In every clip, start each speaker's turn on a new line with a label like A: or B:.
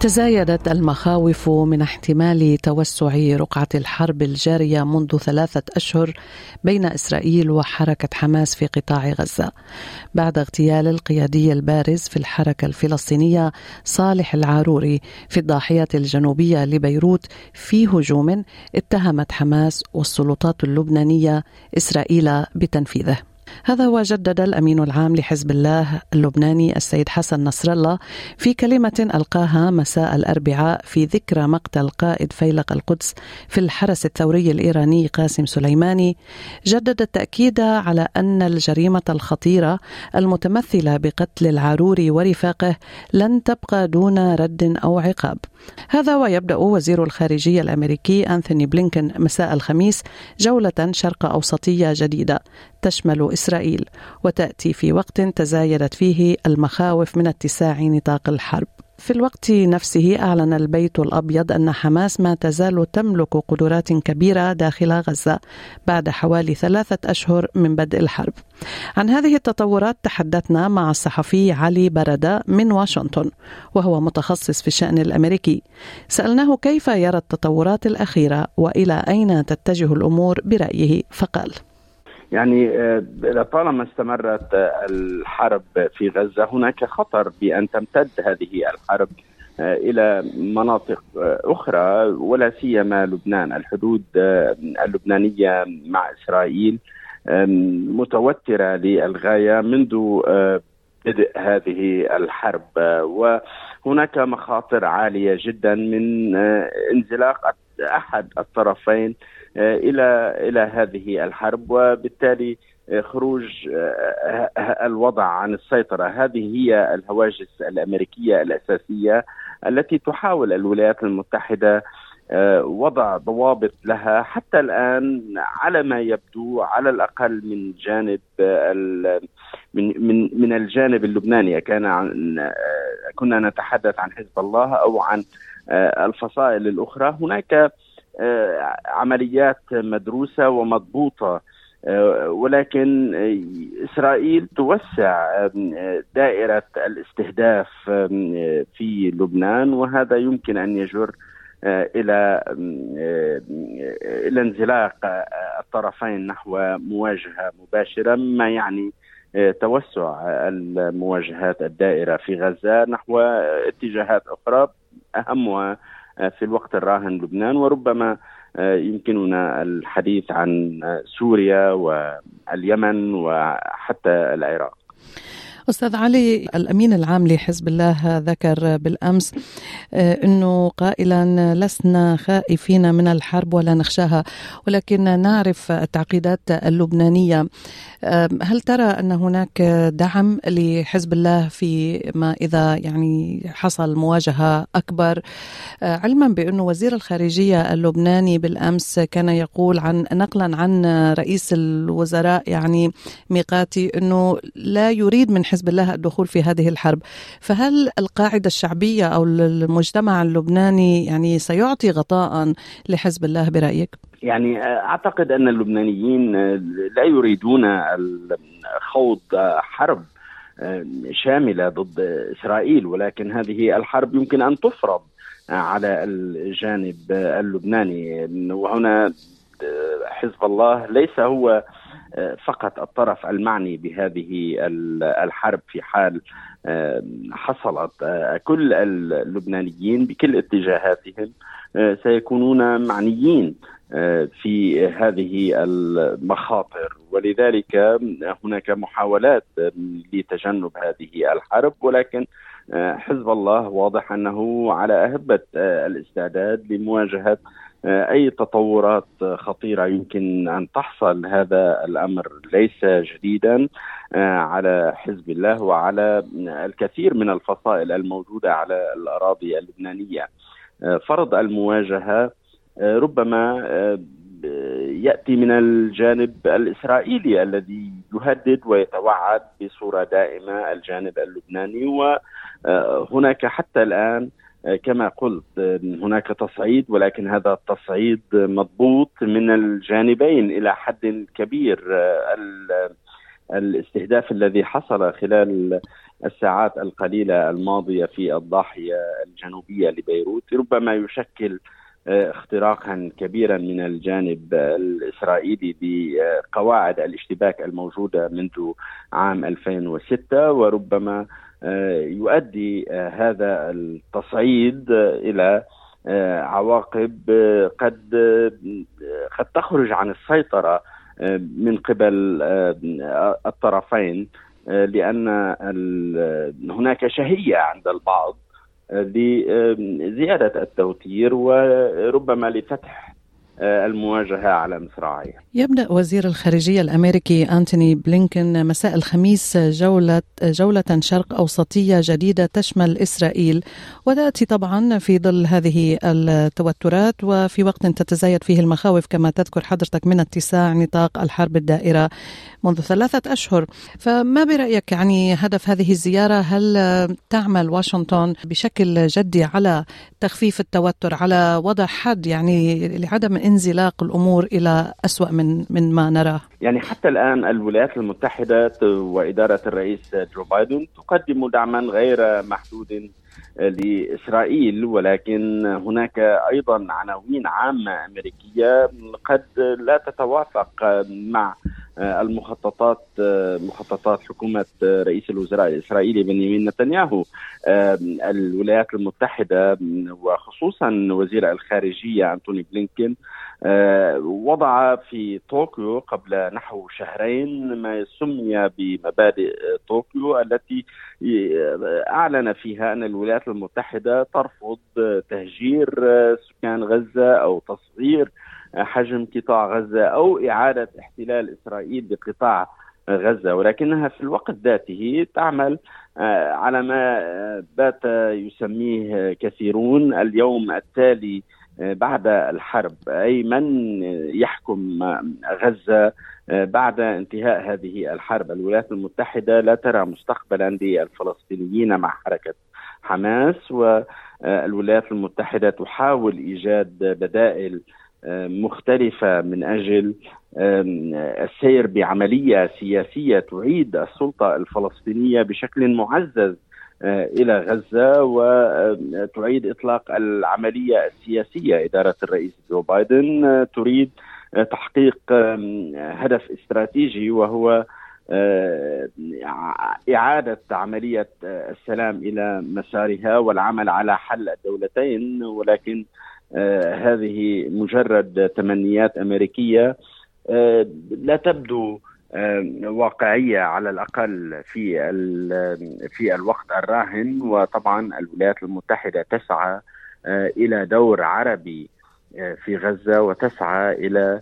A: تزايدت المخاوف من احتمال توسع رقعة الحرب الجارية منذ ثلاثة أشهر بين إسرائيل وحركة حماس في قطاع غزة. بعد اغتيال القيادي البارز في الحركة الفلسطينية صالح العاروري في الضاحية الجنوبية لبيروت في هجوم اتهمت حماس والسلطات اللبنانية إسرائيل بتنفيذه. هذا هو جدد الأمين العام لحزب الله اللبناني السيد حسن نصر الله في كلمة ألقاها مساء الأربعاء في ذكرى مقتل قائد فيلق القدس في الحرس الثوري الإيراني قاسم سليماني. جدد التأكيد على أن الجريمة الخطيرة المتمثلة بقتل العاروري ورفاقه لن تبقى دون رد أو عقاب. هذا ويبدأ وزير الخارجية الأمريكي أنثوني بلينكن مساء الخميس جولة شرق أوسطية جديدة تشمل إسرائيل وتأتي في وقت تزايدت فيه المخاوف من اتساع نطاق الحرب. في الوقت نفسه أعلن البيت الأبيض أن حماس ما تزال تملك قدرات كبيرة داخل غزة بعد حوالي ثلاثة أشهر من بدء الحرب. عن هذه التطورات تحدثنا مع الصحفي علي بردة من واشنطن وهو متخصص في الشأن الأمريكي. سألناه كيف يرى التطورات الأخيرة وإلى أين تتجه الأمور برأيه فقال:
B: يعني طالما استمرت الحرب في غزة هناك خطر بأن تمتد هذه الحرب إلى مناطق أخرى ولا سيما لبنان. الحدود اللبنانية مع إسرائيل متوترة للغاية منذ بدء هذه الحرب. وهناك مخاطر عالية جدا من انزلاق أحد الطرفين إلى إلى هذه الحرب وبالتالي خروج الوضع عن السيطرة. هذه هي الهواجس الأمريكية الأساسية التي تحاول الولايات المتحدة وضع ضوابط لها. حتى الآن على ما يبدو على الأقل من جانب من من من الجانب اللبناني كان عن كنا نتحدث عن حزب الله أو عن الفصائل الأخرى. هناك عمليات مدروسة ومضبوطة ولكن إسرائيل توسع دائرة الاستهداف في لبنان وهذا يمكن أن يجر إلى إلى انزلاق الطرفين نحو مواجهة مباشرة ما يعني توسع المواجهات الدائرة في غزة نحو اتجاهات أخرى. اهمها في الوقت الراهن لبنان وربما يمكننا الحديث عن سوريا واليمن وحتى العراق.
A: أستاذ علي الأمين العام لحزب الله ذكر بالأمس أنه قائلا لسنا خائفين من الحرب ولا نخشاها ولكن نعرف التعقيدات اللبنانية. هل ترى أن هناك دعم لحزب الله في ما إذا يعني حصل مواجهة أكبر؟ علما بأنه وزير الخارجية اللبناني بالأمس كان يقول عن نقلا عن رئيس الوزراء يعني ميقاتي أنه لا يريد من حزب الله الدخول في هذه الحرب فهل القاعدة الشعبية أو المجتمع اللبناني يعني سيعطي غطاء لحزب الله برأيك؟
B: يعني أعتقد أن اللبنانيين لا يريدون خوض حرب شاملة ضد إسرائيل ولكن هذه الحرب يمكن أن تفرض على الجانب اللبناني وهنا حزب الله ليس هو فقط الطرف المعني بهذه الحرب في حال حصلت. كل اللبنانيين بكل اتجاهاتهم سيكونون معنيين في هذه المخاطر. ولذلك هناك محاولات لتجنب هذه الحرب ولكن حزب الله واضح أنه على أهبة الاستعداد لمواجهة أي تطورات خطيرة يمكن أن تحصل. هذا الأمر ليس جديدا على حزب الله وعلى الكثير من الفصائل الموجودة على الأراضي اللبنانية. فرض المواجهة ربما يأتي من الجانب الإسرائيلي الذي يهدد ويتوعد بصورة دائمة الجانب اللبناني وهناك حتى الآن كما قلت هناك تصعيد ولكن هذا التصعيد مضبوط من الجانبين إلى حد كبير. الاستهداف الذي حصل خلال الساعات القليلة الماضية في الضاحية الجنوبية لبيروت ربما يشكل آه، اختراقا كبيرا من الجانب الإسرائيلي بقواعد الاشتباك الموجودة منذ عام 2006 وربما آه، يؤدي آه، هذا التصعيد إلى عواقب قد قد تخرج عن السيطرة من قبل الطرفين لأن هناك شهية عند البعض لزياده التوتير وربما لفتح آه، المواجهة على مصراعيها
A: يبدأ وزير الخارجية الأمريكي أنتوني بلينكن مساء الخميس جولة, جولة شرق أوسطية جديدة تشمل إسرائيل وتأتي طبعا في ظل هذه التوترات وفي وقت تتزايد فيه المخاوف كما تذكر حضرتك من اتساع نطاق الحرب الدائرة منذ ثلاثة أشهر. فما برأيك يعني هدف هذه الزيارة؟ هل تعمل واشنطن بشكل جدي على تخفيف التوتر على وضع حد يعني لعدم انزلاق الأمور إلى أسوأ من من ما نراه؟
B: يعني حتى الآن الولايات المتحدة وإدارة الرئيس جو بايدن تقدم دعما غير محدود لإسرائيل ولكن هناك أيضا عناوين عامة أمريكية قد لا تتوافق مع المخططات مخططات حكومة رئيس الوزراء الإسرائيلي بنيامين نتنياهو الولايات المتحدة وخصوصا وزير الخارجية أنتوني بلينكين وضع في طوكيو قبل نحو شهرين ما سمي بمبادئ طوكيو التي أعلن فيها أن الولايات المتحدة ترفض تهجير سكان غزة أو تصغير حجم قطاع غزة أو إعادة احتلال إسرائيل بقطاع غزة ولكنها في الوقت ذاته تعمل آه، على ما آه، بات يسميه كثيرون اليوم التالي آه، بعد الحرب. أي من يحكم غزة بعد انتهاء هذه الحرب؟ الولايات المتحدة لا ترى مستقبلا للفلسطينيين مع حركة حماس والولايات المتحدة تحاول إيجاد بدائل مختلفة من أجل السير بعملية سياسية تعيد السلطة الفلسطينية بشكل معزز آه، إلى غزة وتعيد إطلاق العملية السياسية. إدارة الرئيس جو بايدن آه، تريد آه، تحقيق هدف استراتيجي وهو إعادة عملية السلام إلى مسارها والعمل على حل الدولتين ولكن هذه مجرد تمنيات أمريكية. آه، لا تبدو آه، واقعية على الأقل في في الوقت الراهن. وطبعا الولايات المتحدة تسعى إلى دور عربي في غزة وتسعى إلى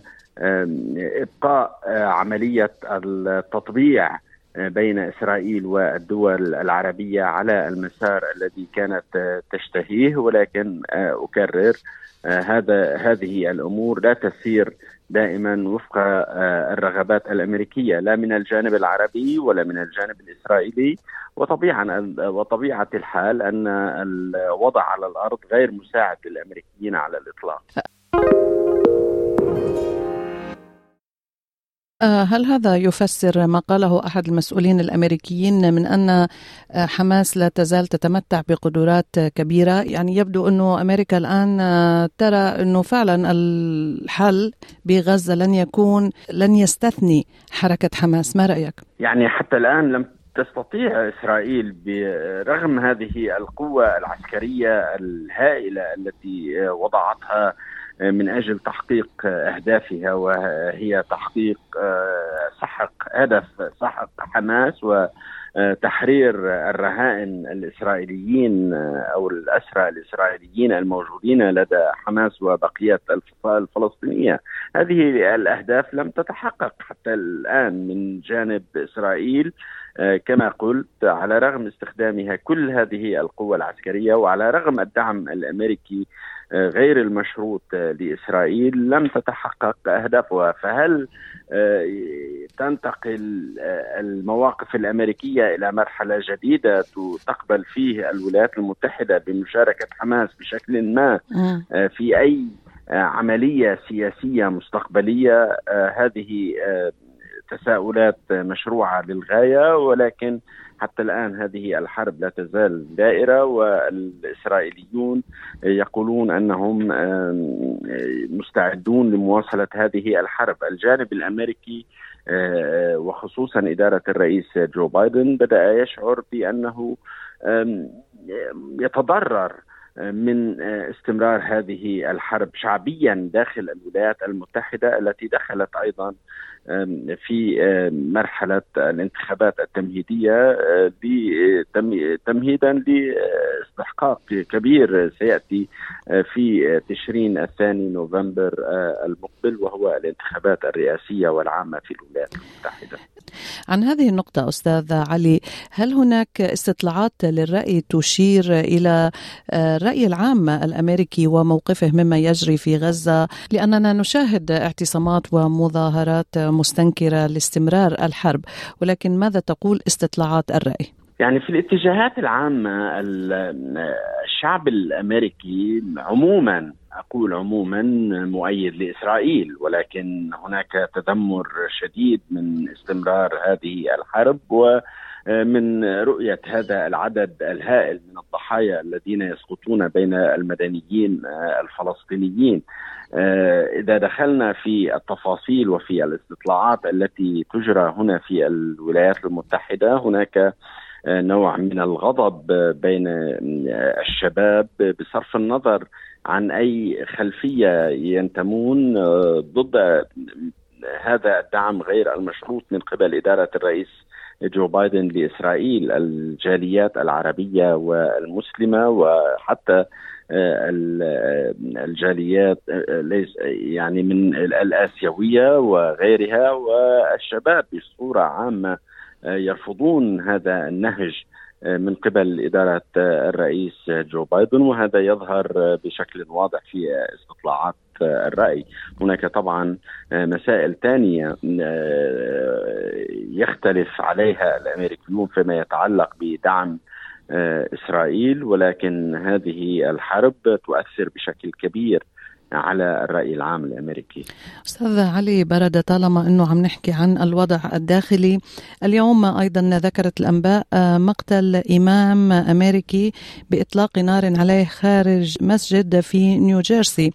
B: إبقاء عملية التطبيع بين إسرائيل والدول العربية على المسار الذي كانت تشتهيه ولكن أكرر هذا هذه الأمور لا تسير دائما وفق الرغبات الأمريكية لا من الجانب العربي ولا من الجانب الإسرائيلي وطبيعا وطبيعة الحال أن الوضع على الأرض غير مساعد للأمريكيين على
A: الإطلاق. هل هذا يفسر ما قاله أحد المسؤولين الأمريكيين من أن آه، حماس لا تزال تتمتع بقدرات كبيرة؟ يعني يبدو أنه أمريكا الآن آه، ترى أنه فعلا الحل بغزة لن يكون لن يستثني حركة حماس. ما رأيك؟
B: يعني حتى الآن لم تستطيع إسرائيل برغم هذه القوة العسكرية الهائلة التي وضعتها من أجل تحقيق أهدافها وهي تحقيق آه، سحق هدف سحق حماس وتحرير الرهائن الإسرائيليين آه، أو الأسرى الإسرائيليين الموجودين لدى حماس وبقية الفلسطينية. هذه الأهداف لم تتحقق حتى الآن من جانب إسرائيل آه، كما قلت على رغم استخدامها كل هذه القوة العسكرية وعلى رغم الدعم الأمريكي غير المشروط لإسرائيل لم تتحقق أهدافها. فهل تنتقل المواقف الأمريكية إلى مرحلة جديدة تقبل فيه الولايات المتحدة بمشاركة حماس بشكل ما؟ في أي عملية سياسية مستقبلية هذه تساؤلات مشروعة للغاية ولكن حتى الآن هذه الحرب لا تزال دائرة والإسرائيليون يقولون أنهم مستعدون لمواصلة هذه الحرب، الجانب الأمريكي آه، وخصوصا إدارة الرئيس جو بايدن بدأ يشعر بأنه يتضرر من استمرار هذه الحرب شعبيا داخل الولايات المتحدة التي دخلت أيضا في مرحلة الانتخابات التمهيدية تمهيدا لاستحقاق كبير سيأتي في تشرين الثاني نوفمبر المقبل وهو الانتخابات الرئاسية والعامة في الولايات المتحدة.
A: عن هذه النقطة أستاذ علي هل هناك استطلاعات للرأي تشير إلى الرأي العام الأمريكي وموقفه مما يجري في غزة لأننا نشاهد اعتصامات ومظاهرات مستنكرة لاستمرار الحرب ولكن ماذا تقول استطلاعات الرأي؟
B: يعني في الاتجاهات العامة الشعب الأمريكي عموما أقول عموما مؤيد لإسرائيل ولكن هناك تذمر شديد من استمرار هذه الحرب و من رؤية هذا العدد الهائل من الضحايا الذين يسقطون بين المدنيين الفلسطينيين. إذا دخلنا في التفاصيل وفي الاستطلاعات التي تجرى هنا في الولايات المتحدة هناك نوع من الغضب بين الشباب بصرف النظر عن أي خلفية ينتمون ضد هذا الدعم غير المشروط من قبل إدارة الرئيس جو بايدن لإسرائيل الجاليات العربية والمسلمة وحتى الجاليات يعني من الآسيوية وغيرها والشباب بصورة عامة يرفضون هذا النهج من قبل إدارة الرئيس جو بايدن وهذا يظهر بشكل واضح في استطلاعات الرأي. هناك طبعا مسائل ثانية يختلف عليها الأمريكيون فيما يتعلق بدعم إسرائيل ولكن هذه الحرب تؤثر بشكل كبير على الرأي العام الأمريكي.
A: أستاذ علي برد طالما أنه عم نحكي عن الوضع الداخلي اليوم أيضا ذكرت الأنباء آه، مقتل إمام أمريكي بإطلاق نار عليه خارج مسجد في نيوجيرسي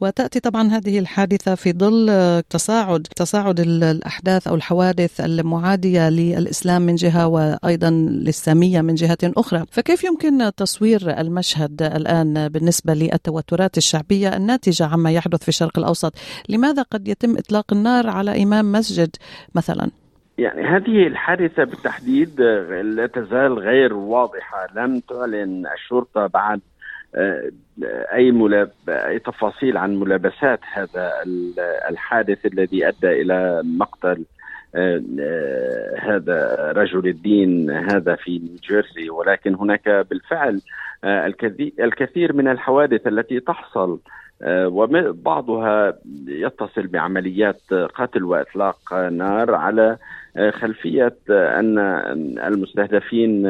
A: وتأتي طبعا هذه الحادثة في ظل آه، تصاعد تصاعد الأحداث أو الحوادث المعادية للإسلام من جهة وأيضا للسامية من جهة أخرى. فكيف يمكن تصوير المشهد الآن بالنسبة للتوترات الشعبية الناتجة نتيجة عما يحدث في الشرق الأوسط. لماذا قد يتم إطلاق النار على إمام مسجد مثلا؟
B: يعني هذه الحادثة بالتحديد لا تزال غير واضحة. لم تعلن الشرطة بعد آه، أي ملاب أي تفاصيل عن ملابسات هذا الحادث الذي أدى إلى مقتل آه، آه، هذا رجل الدين هذا في نيوجيرسي. ولكن هناك بالفعل الكثير من الحوادث التي تحصل وبعضها يتصل بعمليات قتل وإطلاق نار على آه، خلفية أن المستهدفين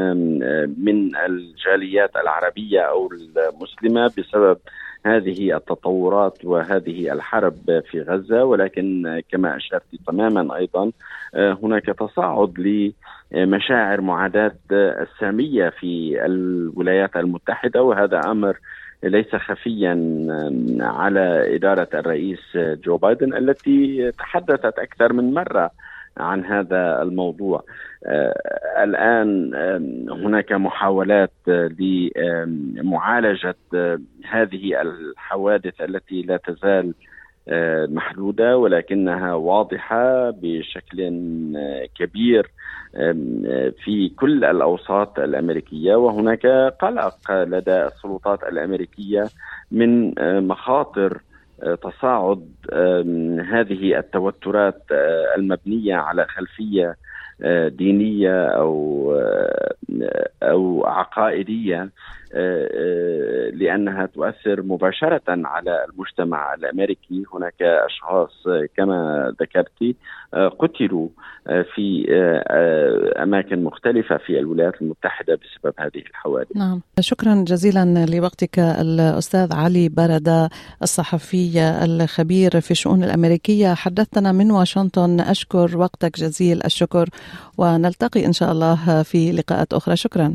B: من الجاليات العربية أو المسلمة بسبب هذه التطورات وهذه الحرب في غزة. ولكن كما أشرت تماما أيضا آه، هناك تصاعد لمشاعر معاداة السامية في الولايات المتحدة وهذا أمر ليس خفيا على إدارة الرئيس جو بايدن التي تحدثت أكثر من مرة عن هذا الموضوع. آه، الآن هناك محاولات لمعالجة هذه الحوادث التي لا تزال آه، محدودة ولكنها واضحة بشكل كبير في كل الأوساط الأمريكية. وهناك قلق لدى السلطات الأمريكية من آه، مخاطر آه، تصاعد هذه التوترات المبنية على خلفية دينية أو أو عقائدية. لأنها تؤثر مباشرة على المجتمع الأمريكي. هناك أشخاص كما ذكرت قتلوا في أماكن مختلفة في الولايات المتحدة بسبب هذه الحوادث.
A: نعم، شكرا جزيلا لوقتك الأستاذ علي برده الصحفي الخبير في الشؤون الأمريكية. حدثتنا من واشنطن. أشكر وقتك جزيل الشكر ونلتقي إن شاء الله في لقاءات أخرى. شكرا.